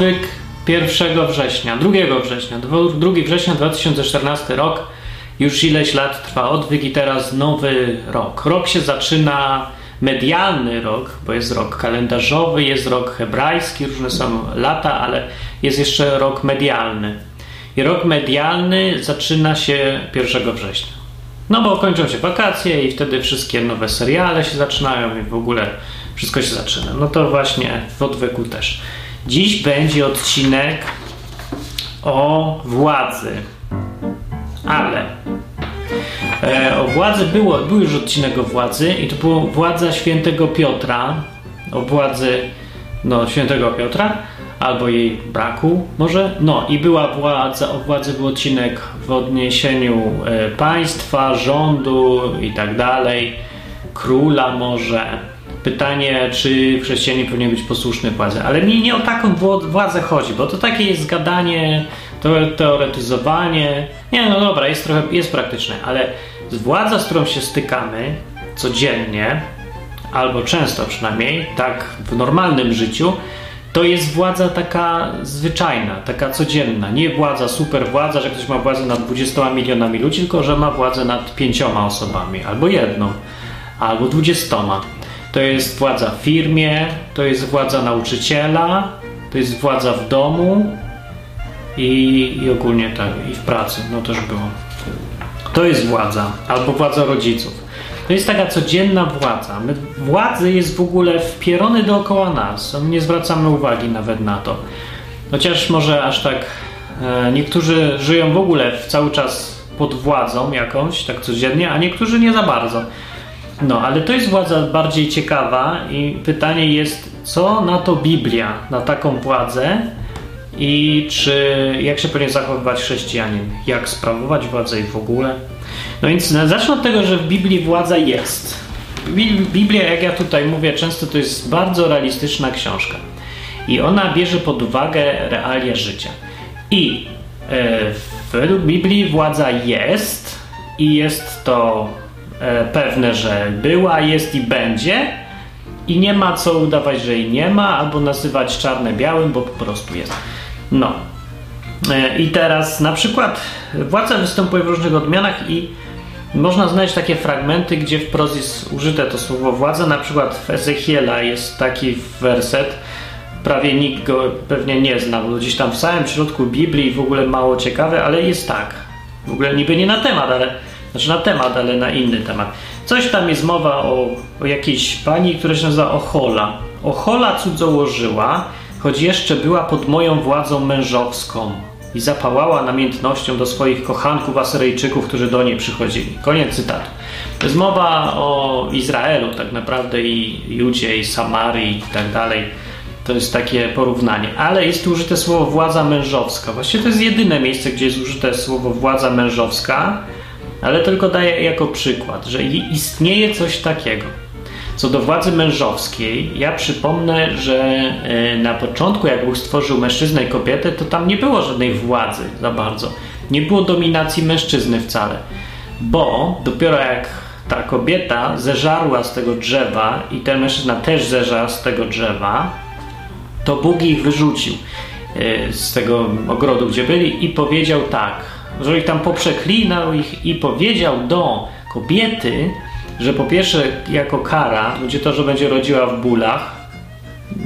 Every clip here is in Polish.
Odwyk 1 września, 2 września, 2 września 2014 rok. Już ileś lat trwa odwyk i teraz nowy rok. Rok się zaczyna, medialny rok, bo jest rok kalendarzowy, jest rok hebrajski, różne są lata, ale jest jeszcze rok medialny. I rok medialny zaczyna się 1 września. No bo kończą się wakacje i wtedy wszystkie nowe seriale się zaczynają i w ogóle wszystko się zaczyna. No to właśnie w odwyku też. Dziś będzie odcinek o władzy. Ale e, o władzy było, był już odcinek o władzy i to było władza świętego Piotra, o władzy no, świętego Piotra, albo jej braku może. No i była władza, o władzy był odcinek w odniesieniu e, państwa, rządu i tak dalej, króla może. Pytanie, czy chrześcijanie powinni być posłuszni władzy. Ale mi nie o taką władzę chodzi, bo to takie jest gadanie, teoretyzowanie. Nie, no dobra, jest trochę, jest praktyczne, ale władza, z którą się stykamy codziennie, albo często przynajmniej, tak w normalnym życiu, to jest władza taka zwyczajna, taka codzienna. Nie władza, super władza, że ktoś ma władzę nad 20 milionami ludzi, tylko że ma władzę nad pięcioma osobami, albo jedną, albo dwudziestoma. To jest władza w firmie, to jest władza nauczyciela, to jest władza w domu i, i ogólnie tak, i w pracy, no też było. To jest władza, albo władza rodziców. To jest taka codzienna władza. My, władzy jest w ogóle wpierony dookoła nas. Nie zwracamy uwagi nawet na to. Chociaż może aż tak e, niektórzy żyją w ogóle w cały czas pod władzą jakąś, tak codziennie, a niektórzy nie za bardzo. No, ale to jest władza bardziej ciekawa i pytanie jest, co na to Biblia, na taką władzę i czy jak się powinien zachowywać chrześcijanin, jak sprawować władzę i w ogóle. No więc zacznę od tego, że w Biblii władza jest. Biblia, jak ja tutaj mówię, często to jest bardzo realistyczna książka. I ona bierze pod uwagę realia życia. I e, według Biblii władza jest, i jest to pewne, że była, jest i będzie. I nie ma co udawać, że jej nie ma, albo nazywać czarne białym, bo po prostu jest. No. E, I teraz na przykład władza występuje w różnych odmianach i można znaleźć takie fragmenty, gdzie wprost jest użyte to słowo władza. Na przykład w Ezechiela jest taki werset, prawie nikt go pewnie nie zna, bo gdzieś tam w samym środku Biblii w ogóle mało ciekawe, ale jest tak. W ogóle niby nie na temat, ale znaczy na temat, ale na inny temat. Coś tam jest mowa o, o jakiejś pani, która się nazywa Ochola. Ochola cudzołożyła, choć jeszcze była pod moją władzą mężowską i zapałała namiętnością do swoich kochanków Asyryjczyków, którzy do niej przychodzili. Koniec cytatu. To jest mowa o Izraelu tak naprawdę i Judzie i Samarii i tak dalej. To jest takie porównanie. Ale jest tu użyte słowo władza mężowska. Właściwie to jest jedyne miejsce, gdzie jest użyte słowo władza mężowska, ale tylko daję jako przykład, że istnieje coś takiego. Co do władzy mężowskiej, ja przypomnę, że e, na początku, jak Bóg stworzył mężczyznę i kobietę, to tam nie było żadnej władzy za bardzo. Nie było dominacji mężczyzny wcale. Bo dopiero jak ta kobieta zeżarła z tego drzewa i ten mężczyzna też zeżarł z tego drzewa, to Bóg ich wyrzucił e, z tego ogrodu, gdzie byli i powiedział tak, że ich tam poprzeklinał ich i powiedział do kobiety, że po pierwsze jako kara będzie to, że będzie rodziła w bólach,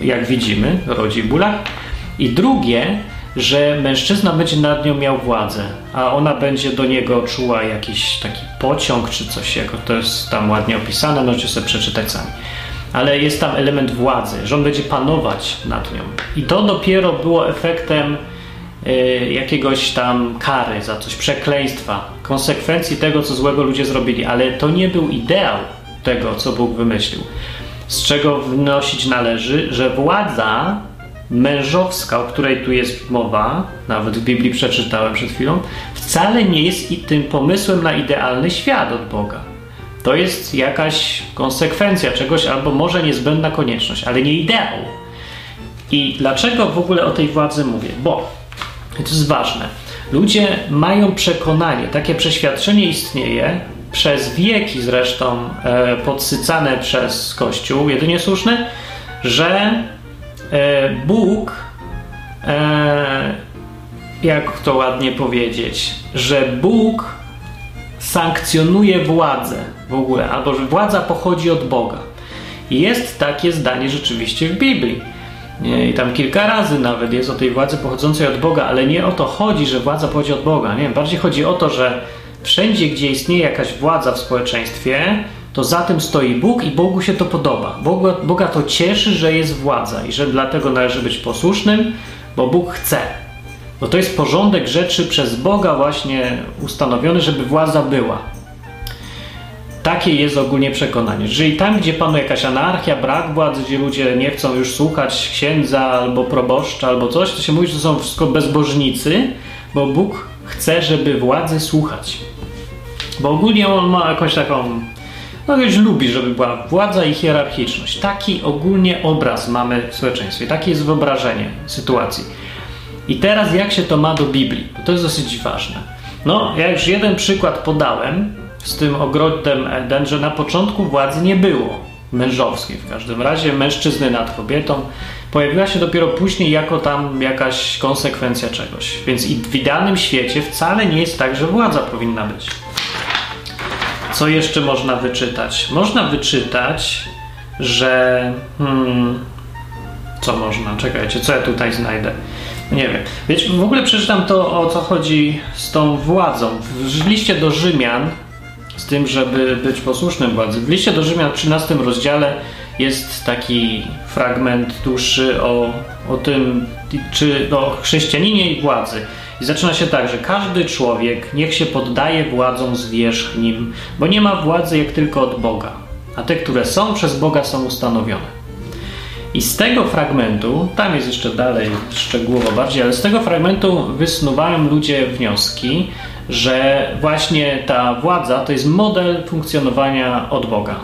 jak widzimy, rodzi w bólach, i drugie, że mężczyzna będzie nad nią miał władzę, a ona będzie do niego czuła jakiś taki pociąg czy coś, jako to jest tam ładnie opisane, możecie sobie przeczytać sami. Ale jest tam element władzy, że on będzie panować nad nią. I to dopiero było efektem jakiegoś tam kary za coś, przekleństwa, konsekwencji tego, co złego ludzie zrobili, ale to nie był ideał tego, co Bóg wymyślił. Z czego wnosić należy, że władza mężowska, o której tu jest mowa, nawet w Biblii przeczytałem przed chwilą, wcale nie jest i tym pomysłem na idealny świat od Boga. To jest jakaś konsekwencja czegoś, albo może niezbędna konieczność, ale nie ideał. I dlaczego w ogóle o tej władzy mówię? Bo to jest ważne. Ludzie mają przekonanie, takie przeświadczenie istnieje, przez wieki zresztą e, podsycane przez Kościół, jedynie słuszny, że e, Bóg e, jak to ładnie powiedzieć, że Bóg sankcjonuje władzę w ogóle, albo że władza pochodzi od Boga. Jest takie zdanie rzeczywiście w Biblii. I tam kilka razy nawet jest o tej władzy pochodzącej od Boga, ale nie o to chodzi, że władza pochodzi od Boga. Nie, bardziej chodzi o to, że wszędzie, gdzie istnieje jakaś władza w społeczeństwie, to za tym stoi Bóg i Bogu się to podoba. Boga, Boga to cieszy, że jest władza i że dlatego należy być posłusznym, bo Bóg chce. Bo to jest porządek rzeczy przez Boga właśnie ustanowiony, żeby władza była. Takie jest ogólnie przekonanie. Jeżeli tam, gdzie panuje jakaś anarchia, brak władzy, gdzie ludzie nie chcą już słuchać księdza albo proboszcza albo coś, to się mówi, że to są wszystko bezbożnicy, bo Bóg chce, żeby władzy słuchać. Bo ogólnie on ma jakąś taką. No ktoś lubi, żeby była władza i hierarchiczność. Taki ogólnie obraz mamy w społeczeństwie. Takie jest wyobrażenie sytuacji. I teraz jak się to ma do Biblii? Bo to jest dosyć ważne. No, ja już jeden przykład podałem z tym ogrodem Eden, że na początku władzy nie było mężowskiej w każdym razie, mężczyzny nad kobietą. Pojawiła się dopiero później jako tam jakaś konsekwencja czegoś. Więc i w idealnym świecie wcale nie jest tak, że władza powinna być. Co jeszcze można wyczytać? Można wyczytać, że. Hmm, co można? Czekajcie, co ja tutaj znajdę? Nie wiem. Wiecie, w ogóle przeczytam to, o co chodzi z tą władzą. W liście do Rzymian, z tym, żeby być posłusznym władzy, w liście do Rzymian w 13 rozdziale jest taki fragment dłuższy o, o tym, czy o chrześcijaninie i władzy. I zaczyna się tak, że każdy człowiek niech się poddaje władzom zwierzchnim, bo nie ma władzy jak tylko od Boga, a te, które są przez Boga są ustanowione. I z tego fragmentu, tam jest jeszcze dalej szczegółowo bardziej, ale z tego fragmentu wysnuwają ludzie wnioski, że właśnie ta władza to jest model funkcjonowania od Boga.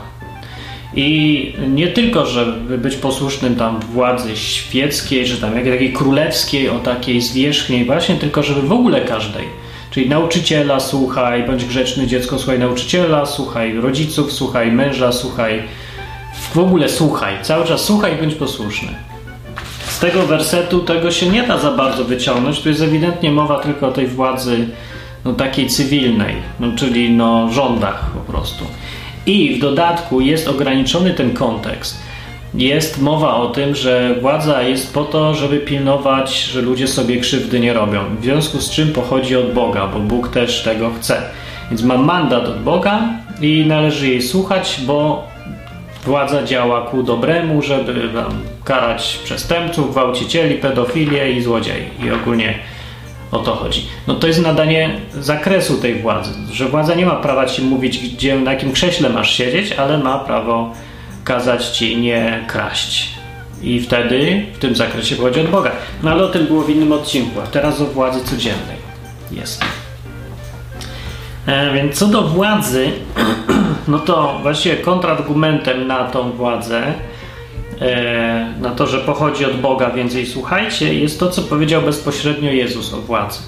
I nie tylko, żeby być posłusznym tam władzy świeckiej, czy tam jakiej takiej królewskiej, o takiej zwierzchniej właśnie, tylko żeby w ogóle każdej. Czyli nauczyciela słuchaj, bądź grzeczny dziecko, słuchaj nauczyciela, słuchaj rodziców, słuchaj męża, słuchaj w ogóle słuchaj, cały czas słuchaj bądź posłuszny. Z tego wersetu tego się nie da za bardzo wyciągnąć, tu jest ewidentnie mowa tylko o tej władzy no, takiej cywilnej, no, czyli no, rządach po prostu. I w dodatku jest ograniczony ten kontekst. Jest mowa o tym, że władza jest po to, żeby pilnować, że ludzie sobie krzywdy nie robią. W związku z czym pochodzi od Boga, bo Bóg też tego chce. Więc ma mandat od Boga i należy jej słuchać, bo władza działa ku dobremu, żeby karać przestępców, gwałcicieli, pedofilię i złodziei. I ogólnie o to chodzi. No to jest nadanie zakresu tej władzy, że władza nie ma prawa ci mówić, gdzie, na jakim krześle masz siedzieć, ale ma prawo kazać ci nie kraść. I wtedy w tym zakresie pochodzi od Boga. No ale o tym było w innym odcinku, a teraz o władzy codziennej jest. E, więc co do władzy, no to właściwie kontrargumentem na tą władzę, na to, że pochodzi od Boga, więc jej słuchajcie, jest to, co powiedział bezpośrednio Jezus o władzy.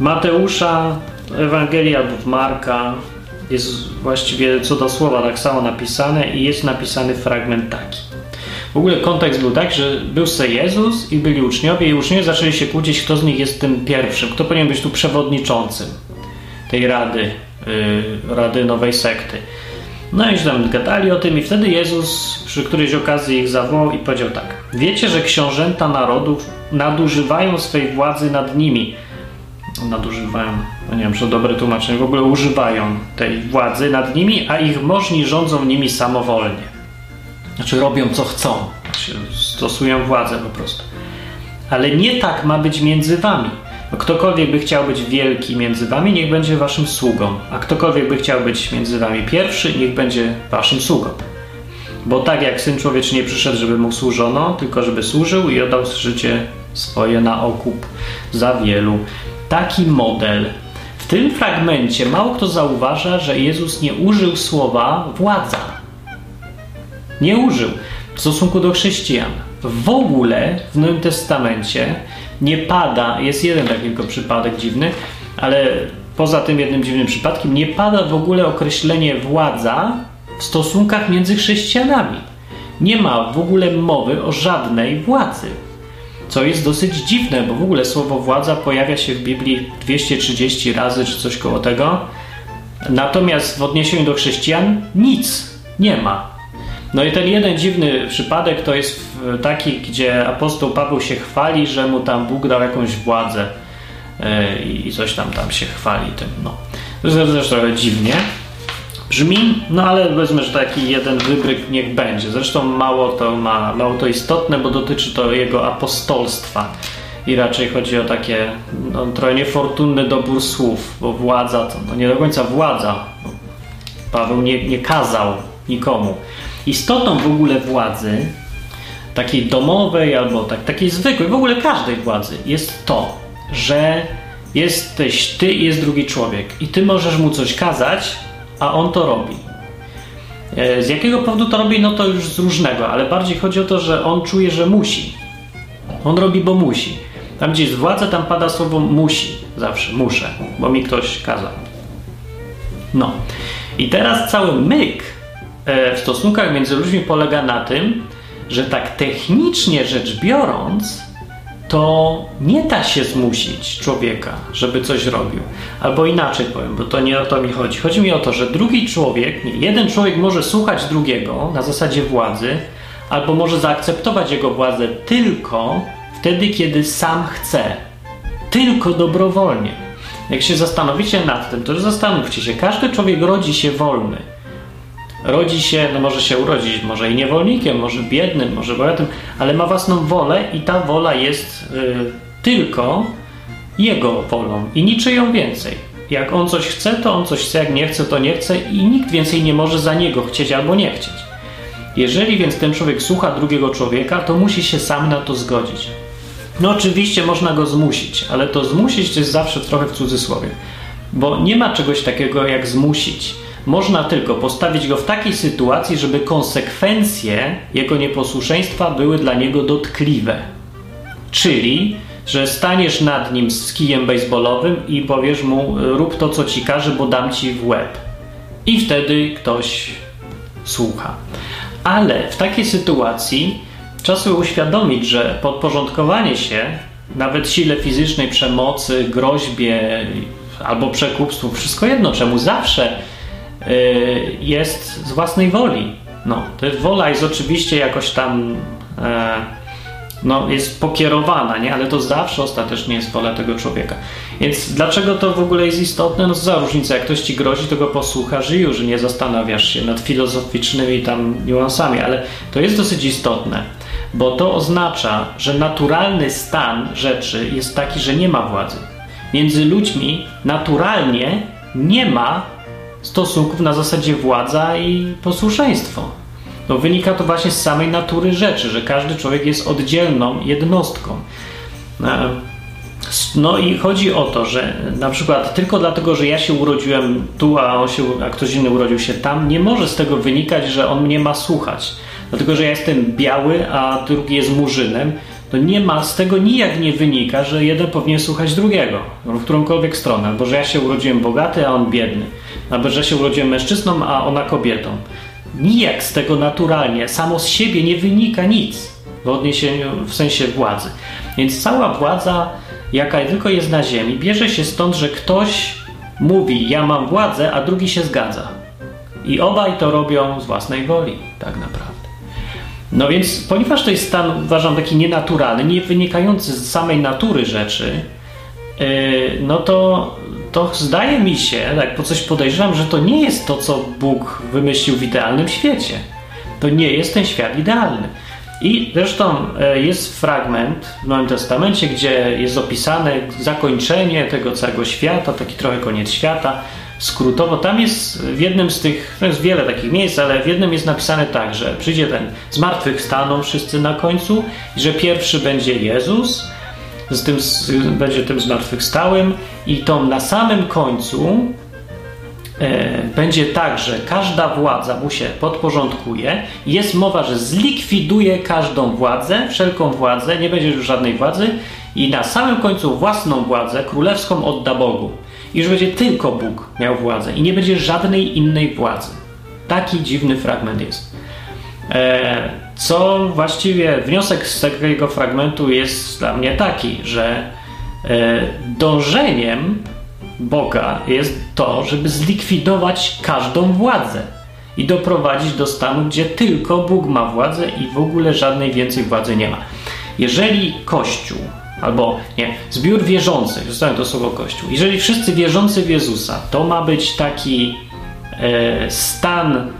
Mateusza, Ewangelii albo w Marka jest właściwie co do słowa tak samo napisane i jest napisany fragment taki. W ogóle kontekst był tak, że był se Jezus i byli uczniowie i uczniowie zaczęli się kłócić, kto z nich jest tym pierwszym, kto powinien być tu przewodniczącym tej rady, yy, rady nowej sekty. No i tam gadali o tym i wtedy Jezus przy którejś okazji ich zawołał i powiedział tak. Wiecie, że książęta narodów nadużywają swej władzy nad nimi. Nadużywają, no nie wiem, czy to dobre tłumaczenie, w ogóle używają tej władzy nad nimi, a ich możni rządzą nimi samowolnie. Znaczy robią co chcą, stosują władzę po prostu. Ale nie tak ma być między wami Ktokolwiek by chciał być wielki między wami, niech będzie waszym sługą, a ktokolwiek by chciał być między wami pierwszy, niech będzie waszym sługą. Bo tak jak Syn Człowieczy nie przyszedł, żeby mu służono, tylko żeby służył i oddał życie swoje na okup za wielu. Taki model. W tym fragmencie mało kto zauważa, że Jezus nie użył słowa władza. Nie użył w stosunku do chrześcijan. W ogóle w Nowym Testamencie nie pada, jest jeden taki tylko przypadek dziwny, ale poza tym jednym dziwnym przypadkiem nie pada w ogóle określenie władza w stosunkach między chrześcijanami. Nie ma w ogóle mowy o żadnej władzy. Co jest dosyć dziwne, bo w ogóle słowo władza pojawia się w Biblii 230 razy czy coś koło tego. Natomiast w odniesieniu do chrześcijan nic nie ma. No i ten jeden dziwny przypadek to jest taki, gdzie apostoł Paweł się chwali, że mu tam Bóg dał jakąś władzę e, i coś tam tam się chwali tym. No. To jest też trochę dziwnie brzmi, no ale powiedzmy, że taki jeden wybryk niech będzie. Zresztą mało to ma, mało to istotne, bo dotyczy to jego apostolstwa i raczej chodzi o takie no, trochę niefortunny dobór słów, bo władza to no, nie do końca władza. Paweł nie, nie kazał nikomu. Istotą w ogóle władzy, takiej domowej albo tak, takiej zwykłej, w ogóle każdej władzy, jest to, że jesteś ty i jest drugi człowiek i ty możesz mu coś kazać, a on to robi. E, z jakiego powodu to robi, no to już z różnego, ale bardziej chodzi o to, że on czuje, że musi. On robi, bo musi. Tam, gdzie jest władza, tam pada słowo musi. Zawsze muszę, bo mi ktoś kazał. No. I teraz cały myk e, w stosunkach między ludźmi polega na tym, że tak technicznie rzecz biorąc, to nie da się zmusić człowieka, żeby coś robił. Albo inaczej powiem, bo to nie o to mi chodzi. Chodzi mi o to, że drugi człowiek, nie, jeden człowiek może słuchać drugiego na zasadzie władzy, albo może zaakceptować jego władzę tylko wtedy, kiedy sam chce. Tylko dobrowolnie. Jak się zastanowicie nad tym, to zastanówcie się, każdy człowiek rodzi się wolny rodzi się, no może się urodzić, może i niewolnikiem, może biednym, może bogatym, ale ma własną wolę i ta wola jest y, tylko jego wolą i niczyją więcej. Jak on coś chce, to on coś chce, jak nie chce, to nie chce i nikt więcej nie może za niego chcieć albo nie chcieć. Jeżeli więc ten człowiek słucha drugiego człowieka, to musi się sam na to zgodzić. No oczywiście można go zmusić, ale to zmusić to jest zawsze trochę w cudzysłowie, bo nie ma czegoś takiego jak zmusić. Można tylko postawić go w takiej sytuacji, żeby konsekwencje jego nieposłuszeństwa były dla niego dotkliwe. Czyli, że staniesz nad nim z kijem baseballowym i powiesz mu: rób to, co ci każe, bo dam ci w łeb. I wtedy ktoś słucha. Ale w takiej sytuacji trzeba uświadomić, że podporządkowanie się nawet sile fizycznej, przemocy, groźbie albo przekupstwu, wszystko jedno, czemu zawsze jest z własnej woli. No, to jest, wola jest oczywiście jakoś tam e, no, jest pokierowana, nie? ale to zawsze ostatecznie jest wola tego człowieka. Więc dlaczego to w ogóle jest istotne? No za różnica, jak ktoś ci grozi, to go posłuchasz i już nie zastanawiasz się nad filozoficznymi tam niuansami, ale to jest dosyć istotne, bo to oznacza, że naturalny stan rzeczy jest taki, że nie ma władzy. Między ludźmi naturalnie nie ma stosunków na zasadzie władza i posłuszeństwo. No, wynika to właśnie z samej natury rzeczy, że każdy człowiek jest oddzielną jednostką. E, no i chodzi o to, że na przykład tylko dlatego, że ja się urodziłem tu, a, on się, a ktoś inny urodził się tam, nie może z tego wynikać, że on mnie ma słuchać. Dlatego, że ja jestem biały, a drugi jest murzynem, to nie ma, z tego nijak nie wynika, że jeden powinien słuchać drugiego, w którąkolwiek stronę, bo że ja się urodziłem bogaty, a on biedny, albo że się urodziłem mężczyzną, a ona kobietą. Nijak z tego naturalnie, samo z siebie nie wynika nic w odniesieniu, w sensie władzy. Więc cała władza, jaka tylko jest na ziemi, bierze się stąd, że ktoś mówi, ja mam władzę, a drugi się zgadza. I obaj to robią z własnej woli, tak naprawdę. No więc, ponieważ to jest stan, uważam, taki nienaturalny, nie wynikający z samej natury rzeczy, yy, no to, to zdaje mi się, tak po coś podejrzewam, że to nie jest to, co Bóg wymyślił w idealnym świecie. To nie jest ten świat idealny. I zresztą yy, jest fragment w Nowym Testamencie, gdzie jest opisane zakończenie tego całego świata, taki trochę koniec świata skrótowo. Tam jest w jednym z tych, no jest wiele takich miejsc, ale w jednym jest napisane tak, że przyjdzie ten, zmartwychwstaną wszyscy na końcu i że pierwszy będzie Jezus, z tym, z, będzie tym zmartwychwstałym i to na samym końcu e, będzie tak, że każda władza mu się podporządkuje. Jest mowa, że zlikwiduje każdą władzę, wszelką władzę, nie będzie już żadnej władzy i na samym końcu własną władzę królewską odda Bogu i że będzie tylko Bóg miał władzę i nie będzie żadnej innej władzy. Taki dziwny fragment jest. E, Co właściwie wniosek z tego fragmentu jest dla mnie taki, że e, dążeniem Boga jest to, żeby zlikwidować każdą władzę i doprowadzić do stanu, gdzie tylko Bóg ma władzę i w ogóle żadnej więcej władzy nie ma. Jeżeli Kościół, albo nie, zbiór wierzących, zostawiam to słowo Kościół, jeżeli wszyscy wierzący w Jezusa, to ma być taki e, stan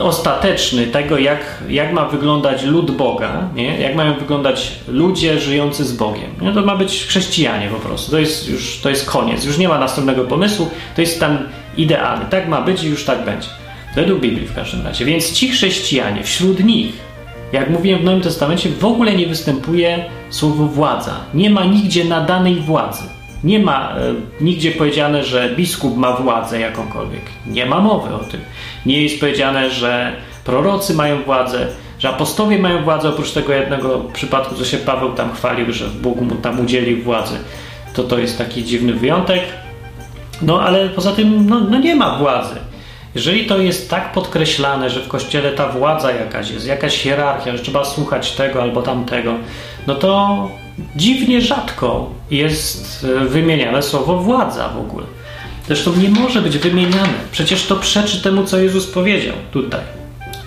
ostateczny tego, jak, jak ma wyglądać lud Boga, nie? jak mają wyglądać ludzie żyjący z Bogiem. Nie? To ma być chrześcijanie po prostu. To jest już to jest koniec. Już nie ma następnego pomysłu. To jest stan idealny. Tak ma być i już tak będzie. Według Biblii w każdym razie. Więc ci chrześcijanie, wśród nich, jak mówiłem w Nowym Testamencie, w ogóle nie występuje słowo władza. Nie ma nigdzie nadanej władzy. Nie ma e, nigdzie powiedziane, że biskup ma władzę jakąkolwiek. Nie ma mowy o tym. Nie jest powiedziane, że prorocy mają władzę, że apostowie mają władzę, oprócz tego jednego przypadku, co się Paweł tam chwalił, że Bóg mu tam udzielił władzy. To to jest taki dziwny wyjątek. No ale poza tym no, no nie ma władzy. Jeżeli to jest tak podkreślane, że w kościele ta władza jakaś jest, jakaś hierarchia, że trzeba słuchać tego albo tamtego, no to dziwnie rzadko jest e, wymieniane słowo władza w ogóle. Zresztą nie może być wymieniane. Przecież to przeczy temu, co Jezus powiedział tutaj.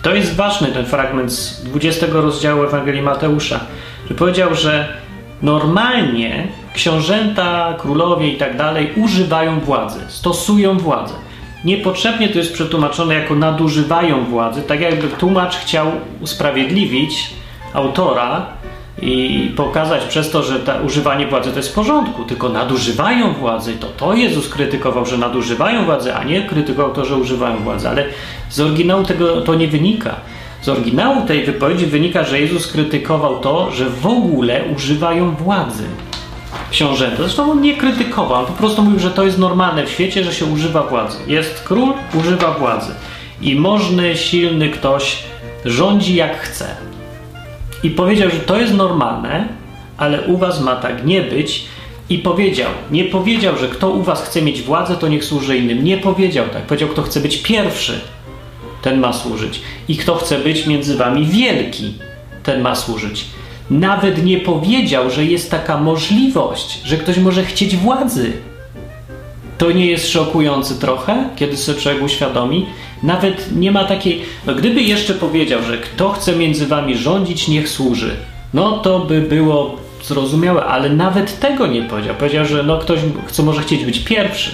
To jest ważny ten fragment z 20 rozdziału Ewangelii Mateusza, że powiedział, że normalnie książęta, królowie i tak dalej używają władzy, stosują władzę. Niepotrzebnie to jest przetłumaczone jako nadużywają władzy, tak jakby tłumacz chciał usprawiedliwić autora i pokazać przez to, że ta, używanie władzy to jest w porządku, tylko nadużywają władzy, to to Jezus krytykował, że nadużywają władzy, a nie krytykował to, że używają władzy. Ale z oryginału tego to nie wynika. Z oryginału tej wypowiedzi wynika, że Jezus krytykował to, że w ogóle używają władzy książęta. Zresztą on nie krytykował, on po prostu mówił, że to jest normalne w świecie, że się używa władzy. Jest król, używa władzy. I możny, silny ktoś rządzi jak chce. I powiedział, że to jest normalne, ale u was ma tak nie być. I powiedział, nie powiedział, że kto u was chce mieć władzę, to niech służy innym. Nie powiedział tak. Powiedział, kto chce być pierwszy, ten ma służyć. I kto chce być między wami wielki, ten ma służyć. Nawet nie powiedział, że jest taka możliwość, że ktoś może chcieć władzy. To nie jest szokujące trochę, kiedy sobie człowiek uświadomi? Nawet nie ma takiej. No, gdyby jeszcze powiedział, że kto chce między wami rządzić, niech służy, no to by było zrozumiałe, ale nawet tego nie powiedział. Powiedział, że no, ktoś chce, może chcieć być pierwszy.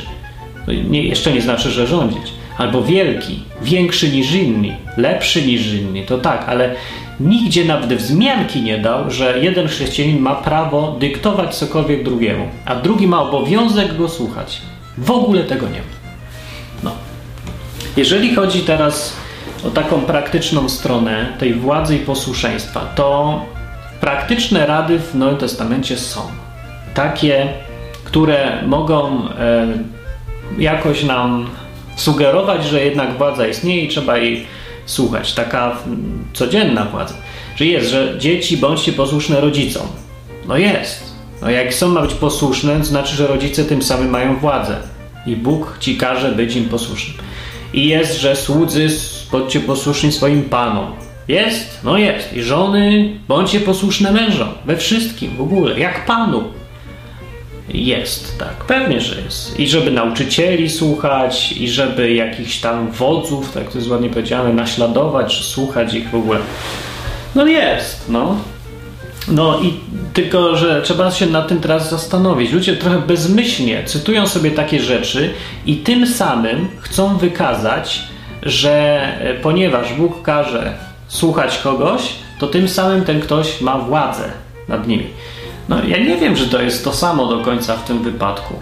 No, nie, jeszcze nie znaczy, że rządzić. Albo wielki, większy niż inni, lepszy niż inni, to tak, ale nigdzie nawet wzmianki nie dał, że jeden chrześcijanin ma prawo dyktować cokolwiek drugiemu, a drugi ma obowiązek go słuchać. W ogóle tego nie ma. No. Jeżeli chodzi teraz o taką praktyczną stronę tej władzy i posłuszeństwa, to praktyczne rady w Nowym Testamencie są takie, które mogą e, jakoś nam sugerować, że jednak władza istnieje i trzeba jej słuchać. Taka codzienna władza. Że jest, że dzieci bądźcie posłuszne rodzicom. No jest. No jak są ma być posłuszne, to znaczy, że rodzice tym samym mają władzę. I Bóg ci każe być im posłusznym. I jest, że słudzy bądźcie posłuszni swoim panom. Jest? No jest. I żony bądźcie posłuszne mężom. We wszystkim w ogóle. Jak panu. Jest, tak, pewnie, że jest. I żeby nauczycieli słuchać, i żeby jakichś tam wodzów, tak to jest ładnie powiedziane, naśladować, słuchać ich w ogóle. No jest, no. No i tylko, że trzeba się nad tym teraz zastanowić. Ludzie trochę bezmyślnie cytują sobie takie rzeczy i tym samym chcą wykazać, że e, ponieważ Bóg każe słuchać kogoś, to tym samym ten ktoś ma władzę nad nimi. No ja nie wiem, że to jest to samo do końca w tym wypadku.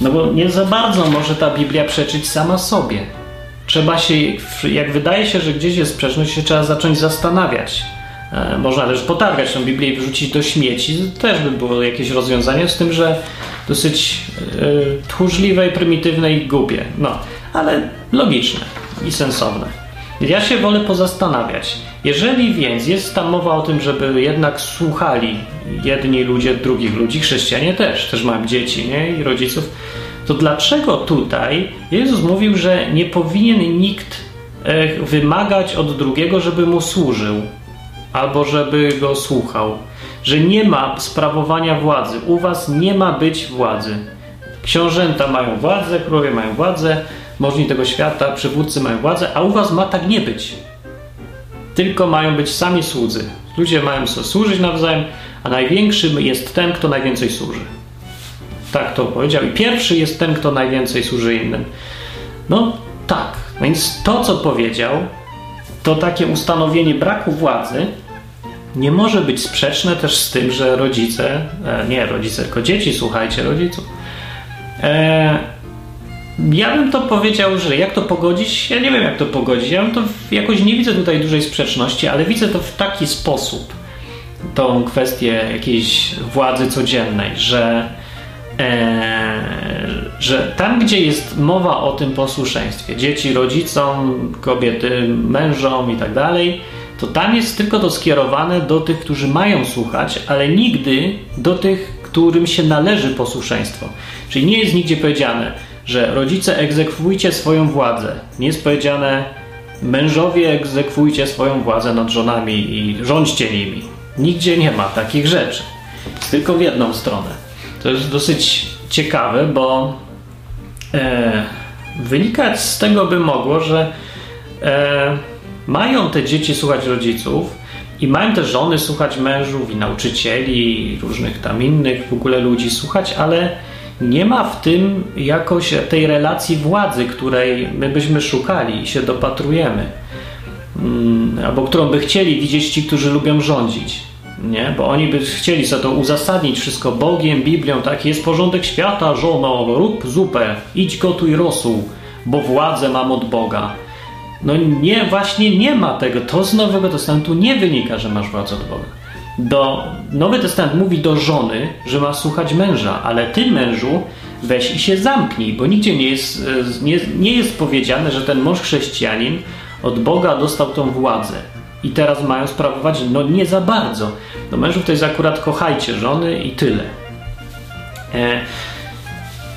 No bo nie za bardzo może ta Biblia przeczyć sama sobie. Trzeba się, jak wydaje się, że gdzieś jest sprzeczność, się trzeba zacząć zastanawiać. E, można też potargać tę Biblię i wrzucić do śmieci. Też by było jakieś rozwiązanie, z tym, że dosyć e, tchórzliwe i prymitywne i głupie. No, ale logiczne i sensowne. Ja się wolę pozastanawiać. Jeżeli więc jest tam mowa o tym, żeby jednak słuchali jedni ludzie drugich ludzi, chrześcijanie też, też mają dzieci nie? i rodziców, to dlaczego tutaj Jezus mówił, że nie powinien nikt e, wymagać od drugiego, żeby mu służył? Albo żeby go słuchał, że nie ma sprawowania władzy. U was nie ma być władzy. Książęta mają władzę, królowie mają władzę, możni tego świata, przywódcy mają władzę, a u was ma tak nie być. Tylko mają być sami słudzy. Ludzie mają służyć nawzajem, a największym jest ten, kto najwięcej służy. Tak to powiedział. I pierwszy jest ten, kto najwięcej służy innym. No tak. Więc to, co powiedział, to takie ustanowienie braku władzy nie może być sprzeczne też z tym, że rodzice, e, nie rodzice, tylko dzieci, słuchajcie rodziców. E, ja bym to powiedział, że jak to pogodzić? Ja nie wiem, jak to pogodzić. Ja bym to jakoś nie widzę tutaj dużej sprzeczności, ale widzę to w taki sposób, tą kwestię jakiejś władzy codziennej, że E, że tam, gdzie jest mowa o tym posłuszeństwie, dzieci rodzicom, kobiety mężom i tak dalej, to tam jest tylko to skierowane do tych, którzy mają słuchać, ale nigdy do tych, którym się należy posłuszeństwo. Czyli nie jest nigdzie powiedziane, że rodzice egzekwujcie swoją władzę. Nie jest powiedziane, mężowie egzekwujcie swoją władzę nad żonami i rządźcie nimi. Nigdzie nie ma takich rzeczy. Tylko w jedną stronę. To jest dosyć ciekawe, bo e, wynikać z tego by mogło, że e, mają te dzieci słuchać rodziców i mają te żony słuchać mężów i nauczycieli i różnych tam innych w ogóle ludzi słuchać, ale nie ma w tym jakoś tej relacji władzy, której my byśmy szukali i się dopatrujemy, mm, albo którą by chcieli widzieć ci, którzy lubią rządzić nie? Bo oni by chcieli sobie to uzasadnić wszystko Bogiem, Biblią, tak? Jest porządek świata, żono, rób zupę, idź gotuj rosół, bo władzę mam od Boga. No nie, właśnie nie ma tego. To z Nowego Testamentu nie wynika, że masz władzę od Boga. Do, Nowy Testament mówi do żony, że ma słuchać męża, ale ty mężu weź i się zamknij, bo nigdzie nie jest, e, nie, nie jest powiedziane, że ten mąż chrześcijanin od Boga dostał tą władzę i teraz mają sprawować, no nie za bardzo. Do mężów to jest akurat kochajcie żony i tyle. E,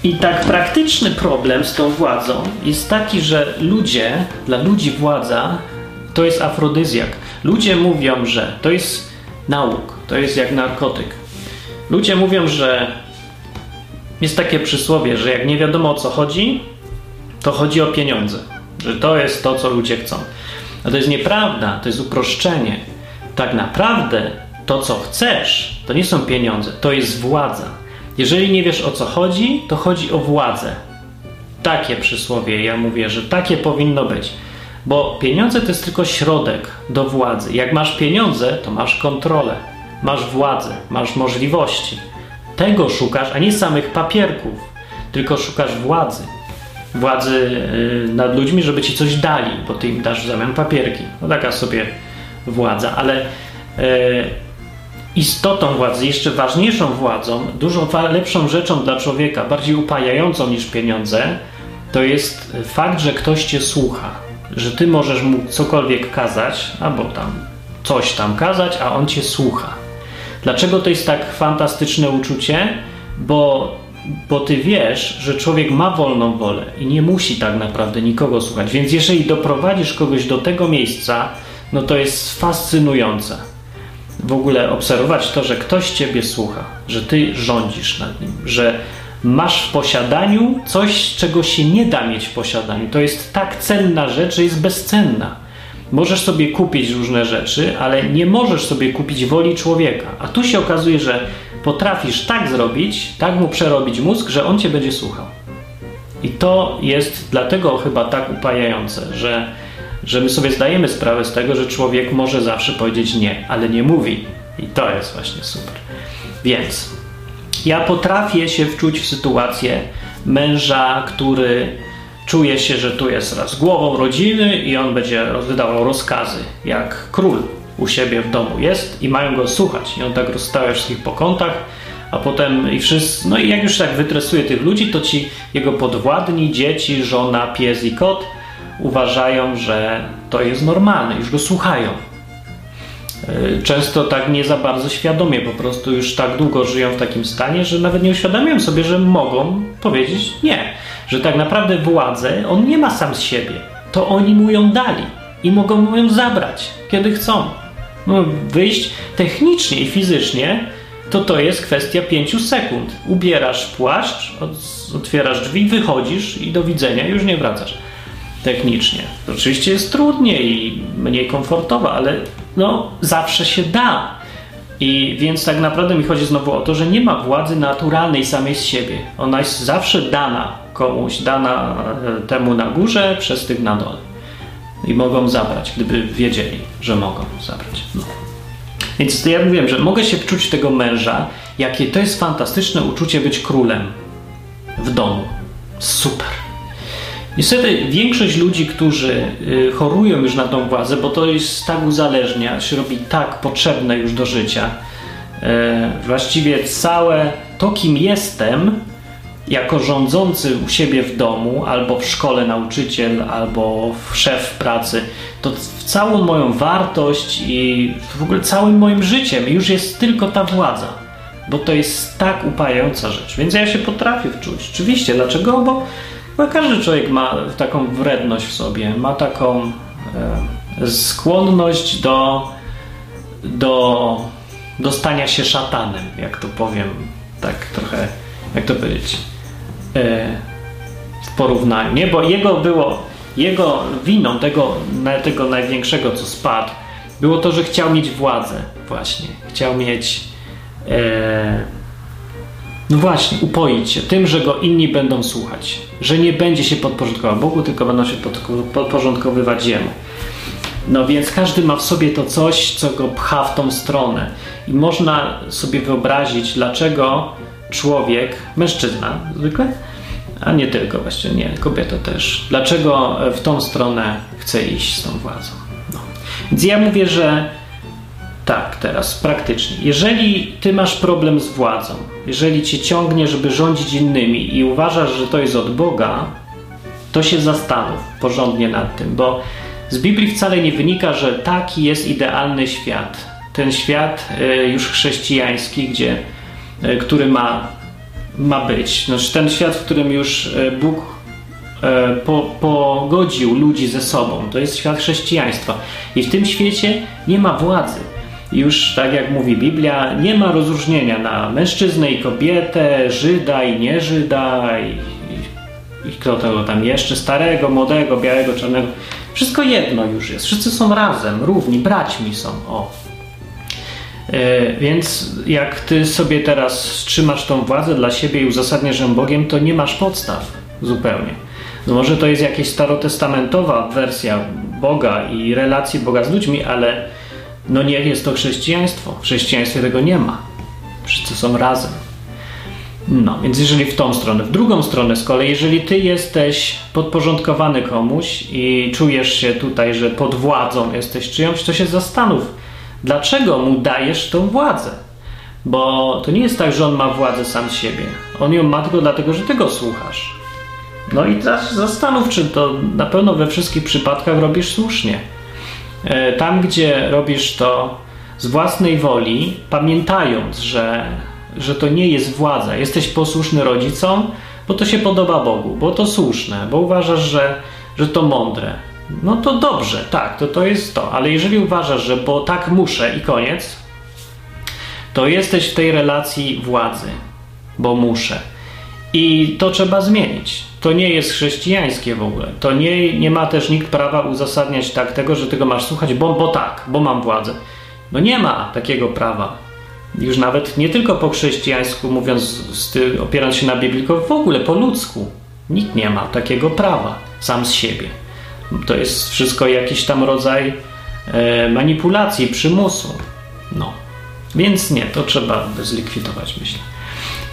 I tak praktyczny problem z tą władzą jest taki, że ludzie, dla ludzi władza to jest afrodyzjak. Ludzie mówią, że to jest nauk, to jest jak narkotyk. Ludzie mówią, że jest takie przysłowie, że jak nie wiadomo o co chodzi, to chodzi o pieniądze. Że to jest to, co ludzie chcą. A to jest nieprawda, to jest uproszczenie. Tak naprawdę to, co chcesz, to nie są pieniądze, to jest władza. Jeżeli nie wiesz o co chodzi, to chodzi o władzę. Takie przysłowie, ja mówię, że takie powinno być. Bo pieniądze to jest tylko środek do władzy. Jak masz pieniądze, to masz kontrolę, masz władzę, masz możliwości. Tego szukasz, a nie samych papierków, tylko szukasz władzy władzy y, nad ludźmi, żeby ci coś dali, bo ty im dasz w zamian papierki. No taka sobie władza, ale e, istotą władzy, jeszcze ważniejszą władzą, dużo lepszą rzeczą dla człowieka, bardziej upajającą niż pieniądze, to jest fakt, że ktoś cię słucha, że ty możesz mu cokolwiek kazać, albo tam coś tam kazać, a on cię słucha. Dlaczego to jest tak fantastyczne uczucie? Bo bo ty wiesz, że człowiek ma wolną wolę i nie musi tak naprawdę nikogo słuchać. Więc jeżeli doprowadzisz kogoś do tego miejsca, no to jest fascynujące. W ogóle obserwować to, że ktoś ciebie słucha, że ty rządzisz nad nim, że masz w posiadaniu coś, czego się nie da mieć w posiadaniu. To jest tak cenna rzecz, że jest bezcenna. Możesz sobie kupić różne rzeczy, ale nie możesz sobie kupić woli człowieka. A tu się okazuje, że potrafisz tak zrobić, tak mu przerobić mózg, że on cię będzie słuchał. I to jest dlatego chyba tak upajające, że, że my sobie zdajemy sprawę z tego, że człowiek może zawsze powiedzieć nie, ale nie mówi. I to jest właśnie super. Więc ja potrafię się wczuć w sytuację męża, który czuje się, że tu jest raz głową rodziny i on będzie wydawał rozkazy, jak król u siebie w domu jest i mają go słuchać. I on tak rozstawia wszystkich po kątach, a potem i wszyscy, no i jak już tak wytresuje tych ludzi, to ci jego podwładni, dzieci, żona, pies i kot uważają, że to jest normalne, już go słuchają. E, często tak nie za bardzo świadomie, po prostu już tak długo żyją w takim stanie, że nawet nie uświadamiają sobie, że mogą powiedzieć nie. Że tak naprawdę władzę on nie ma sam z siebie. To oni mu ją dali i mogą mu ją zabrać, kiedy chcą. No, wyjść technicznie i fizycznie to to jest kwestia 5 sekund. Ubierasz płaszcz, otwierasz drzwi, wychodzisz i do widzenia, już nie wracasz technicznie. Oczywiście jest trudniej i mniej komfortowo, ale no, zawsze się da. I więc tak naprawdę mi chodzi znowu o to, że nie ma władzy naturalnej samej z siebie. Ona jest zawsze dana komuś, dana e, temu na górze przez tych na dole. I mogą zabrać, gdyby wiedzieli, że mogą zabrać. No. Więc ja mówiłem, że mogę się czuć tego męża, jakie to jest fantastyczne uczucie być królem w domu. Super. Niestety większość ludzi, którzy y, chorują już na tą władzę, bo to jest tak uzależnia, się robi tak potrzebne już do życia, e, właściwie całe to, kim jestem, jako rządzący u siebie w domu, albo w szkole nauczyciel, albo szef pracy, to całą moją wartość i w ogóle całym moim życiem już jest tylko ta władza. Bo to jest tak upajająca rzecz. Więc ja się potrafię wczuć. Oczywiście, dlaczego? Bo, bo każdy człowiek ma taką wredność w sobie, ma taką e, skłonność do, do, do stania się szatanem, jak to powiem, tak trochę, jak to powiedzieć E, w porównaniu, nie? Bo jego było, jego winą tego, tego największego, co spadł, było to, że chciał mieć władzę właśnie. Chciał mieć e, no właśnie, upoić się tym, że go inni będą słuchać. Że nie będzie się podporządkował Bogu, tylko będą się podporządkowywać Jemu. No więc każdy ma w sobie to coś, co go pcha w tą stronę. I można sobie wyobrazić, dlaczego człowiek, mężczyzna zwykle, a nie tylko właśnie, nie, kobieta też. Dlaczego w tą stronę chce iść z tą władzą? No. Więc ja mówię, że tak, teraz praktycznie. Jeżeli ty masz problem z władzą, jeżeli cię ciągnie, żeby rządzić innymi i uważasz, że to jest od Boga, to się zastanów porządnie nad tym, bo z Biblii wcale nie wynika, że taki jest idealny świat. Ten świat y, już chrześcijański, gdzie E, który ma, ma być. Znaczy ten świat, w którym już e, Bóg e, po, pogodził ludzi ze sobą. To jest świat chrześcijaństwa. I w tym świecie nie ma władzy. Już tak jak mówi Biblia, nie ma rozróżnienia na mężczyznę i kobietę, Żyda i nie Żyda, i, i, i kto tego tam jeszcze, starego, młodego, białego, czarnego. Wszystko jedno już jest. Wszyscy są razem, równi, braćmi są. O, E, więc jak ty sobie teraz trzymasz tą władzę dla siebie i uzasadniasz ją Bogiem, to nie masz podstaw zupełnie. No może to jest jakaś starotestamentowa wersja Boga i relacji Boga z ludźmi, ale no nie jest to chrześcijaństwo. W chrześcijaństwie tego nie ma. Wszyscy są razem. No, więc jeżeli w tą stronę. W drugą stronę z kolei, jeżeli ty jesteś podporządkowany komuś i czujesz się tutaj, że pod władzą jesteś czyjąś, to się zastanów, Dlaczego mu dajesz tą władzę? Bo to nie jest tak, że on ma władzę sam siebie. On ją ma tylko dlatego, że ty go słuchasz. No i teraz zastanów, czy to na pewno we wszystkich przypadkach robisz słusznie. E, tam, gdzie robisz to z własnej woli, pamiętając, że, że to nie jest władza, jesteś posłuszny rodzicom, bo to się podoba Bogu, bo to słuszne, bo uważasz, że, że to mądre, no to dobrze, tak, to to jest to. Ale jeżeli uważasz, że bo tak muszę i koniec, to jesteś w tej relacji władzy, bo muszę. I to trzeba zmienić. To nie jest chrześcijańskie w ogóle. To nie, nie ma też nikt prawa uzasadniać tak tego, że tego masz słuchać, bo, bo tak, bo mam władzę. No nie ma takiego prawa. Już nawet nie tylko po chrześcijańsku, mówiąc, opierając się na Biblii, tylko w ogóle po ludzku. Nikt nie ma takiego prawa sam z siebie. To jest wszystko jakiś tam rodzaj e, manipulacji, przymusu. No. Więc nie, to trzeba zlikwidować, myślę.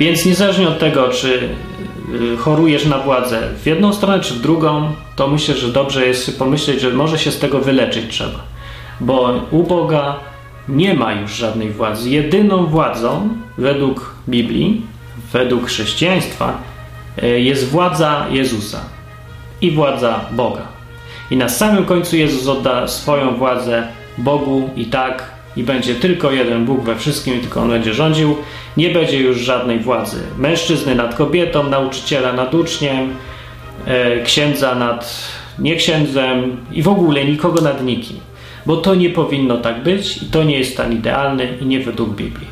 Więc niezależnie od tego, czy e, chorujesz na władzę w jedną stronę, czy w drugą, to myślę, że dobrze jest pomyśleć, że może się z tego wyleczyć trzeba. Bo u Boga nie ma już żadnej władzy. Jedyną władzą według Biblii, według chrześcijaństwa e, jest władza Jezusa i władza Boga. I na samym końcu Jezus odda swoją władzę Bogu i tak, i będzie tylko jeden Bóg we wszystkim, i tylko On będzie rządził. Nie będzie już żadnej władzy mężczyzny nad kobietą, nauczyciela nad uczniem, e, księdza nad nieksiędzem i w ogóle nikogo nad nikim. bo to nie powinno tak być i to nie jest stan idealny i nie według Biblii.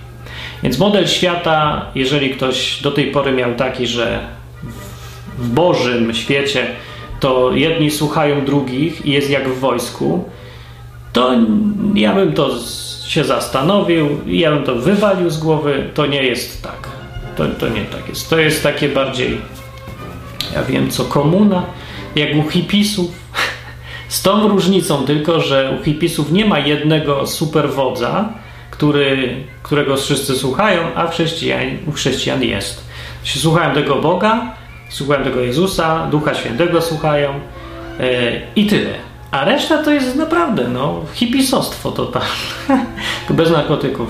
Więc model świata, jeżeli ktoś do tej pory miał taki, że w Bożym świecie to jedni słuchają drugich i jest jak w wojsku, to ja bym to się zastanowił, ja bym to wywalił z głowy. To nie jest tak. To, to nie tak jest. To jest takie bardziej, ja wiem co, komuna, jak u hipisów. Z tą różnicą tylko, że u hipisów nie ma jednego superwodza, który, którego wszyscy słuchają, a chrześcijan, u chrześcijan jest. Słuchają tego Boga, słuchają tego Jezusa, Ducha Świętego słuchają yy, i tyle. A reszta to jest naprawdę no, hipisostwo totalne. Bez narkotyków.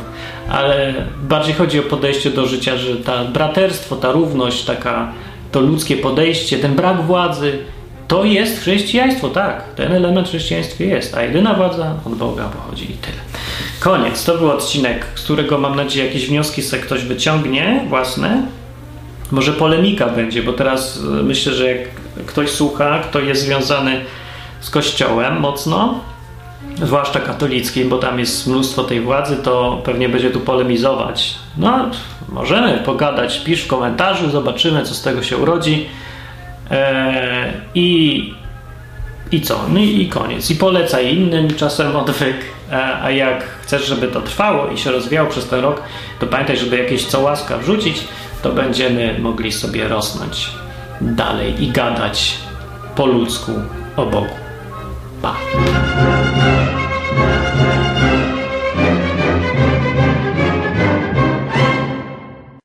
Ale bardziej chodzi o podejście do życia, że ta braterstwo, ta równość, taka, to ludzkie podejście, ten brak władzy, to jest chrześcijaństwo, tak. Ten element w chrześcijaństwie jest, a jedyna władza od Boga pochodzi i tyle. Koniec. To był odcinek, z którego mam nadzieję jakieś wnioski sobie ktoś wyciągnie własne. Może polemika będzie, bo teraz e, myślę, że jak ktoś słucha, kto jest związany z Kościołem mocno, zwłaszcza katolickim, bo tam jest mnóstwo tej władzy, to pewnie będzie tu polemizować. No, możemy pogadać, pisz w komentarzu, zobaczymy, co z tego się urodzi. Eee, I, I co? No i, i koniec. I polecaj innym czasem odwyk. E, a jak chcesz, żeby to trwało i się rozwijało przez ten rok, to pamiętaj, żeby jakieś co łaska wrzucić, to będziemy mogli sobie rosnąć dalej i gadać po ludzku o Bogu. 吧。嗯